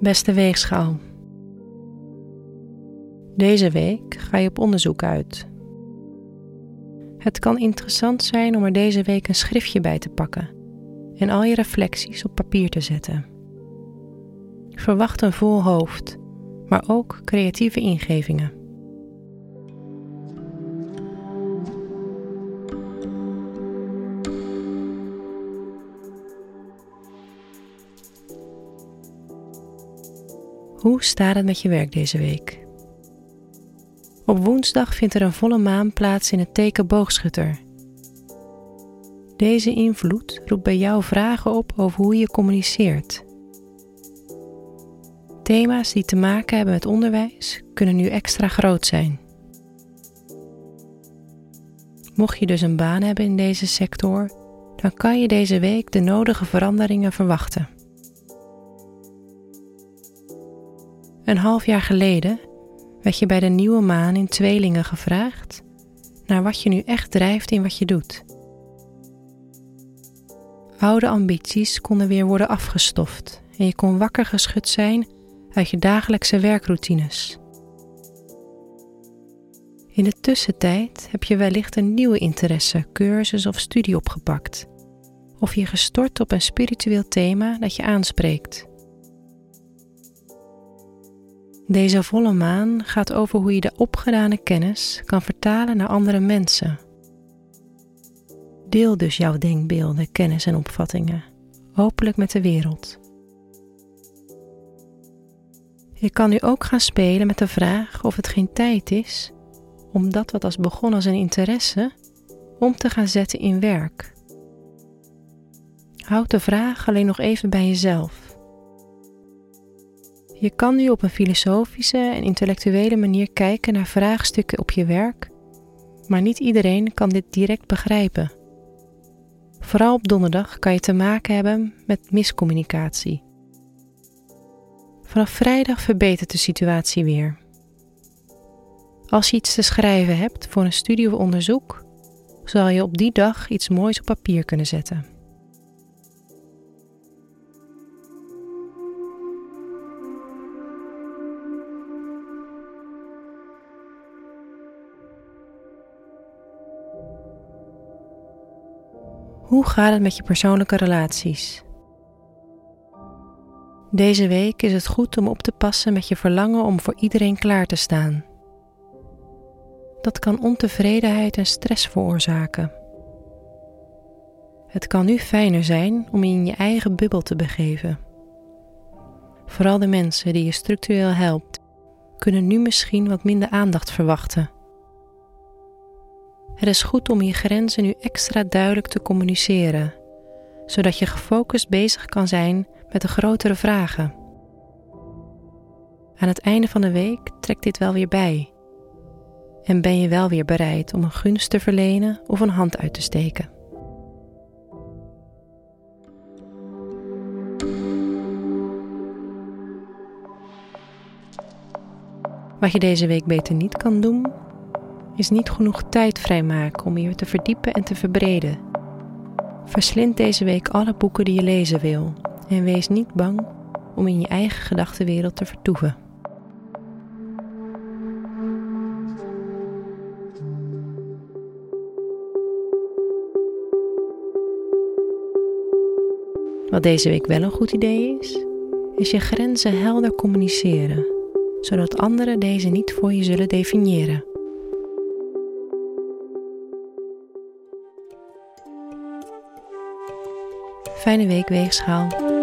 Beste weegschaal. Deze week ga je op onderzoek uit. Het kan interessant zijn om er deze week een schriftje bij te pakken en al je reflecties op papier te zetten. Verwacht een vol hoofd, maar ook creatieve ingevingen. Hoe staat het met je werk deze week? Op woensdag vindt er een volle maan plaats in het teken boogschutter. Deze invloed roept bij jou vragen op over hoe je communiceert. Thema's die te maken hebben met onderwijs kunnen nu extra groot zijn. Mocht je dus een baan hebben in deze sector, dan kan je deze week de nodige veranderingen verwachten. Een half jaar geleden werd je bij de nieuwe maan in tweelingen gevraagd naar wat je nu echt drijft in wat je doet. Oude ambities konden weer worden afgestoft en je kon wakker geschud zijn uit je dagelijkse werkroutines. In de tussentijd heb je wellicht een nieuwe interesse, cursus of studie opgepakt, of je gestort op een spiritueel thema dat je aanspreekt. Deze volle maan gaat over hoe je de opgedane kennis kan vertalen naar andere mensen. Deel dus jouw denkbeelden, kennis en opvattingen, hopelijk met de wereld. Je kan nu ook gaan spelen met de vraag of het geen tijd is om dat wat als begon als een interesse om te gaan zetten in werk. Houd de vraag alleen nog even bij jezelf. Je kan nu op een filosofische en intellectuele manier kijken naar vraagstukken op je werk, maar niet iedereen kan dit direct begrijpen. Vooral op donderdag kan je te maken hebben met miscommunicatie. Vanaf vrijdag verbetert de situatie weer. Als je iets te schrijven hebt voor een studie of onderzoek, zal je op die dag iets moois op papier kunnen zetten. Hoe gaat het met je persoonlijke relaties? Deze week is het goed om op te passen met je verlangen om voor iedereen klaar te staan. Dat kan ontevredenheid en stress veroorzaken. Het kan nu fijner zijn om je in je eigen bubbel te begeven. Vooral de mensen die je structureel helpt, kunnen nu misschien wat minder aandacht verwachten het is goed om je grenzen nu extra duidelijk te communiceren, zodat je gefocust bezig kan zijn met de grotere vragen. Aan het einde van de week trekt dit wel weer bij. En ben je wel weer bereid om een gunst te verlenen of een hand uit te steken. Wat je deze week beter niet kan doen, is niet genoeg tijd vrijmaken om je te verdiepen en te verbreden. Verslind deze week alle boeken die je lezen wil en wees niet bang om in je eigen gedachtenwereld te vertoeven. Wat deze week wel een goed idee is, is je grenzen helder communiceren, zodat anderen deze niet voor je zullen definiëren. Fijne week, Weegschaal.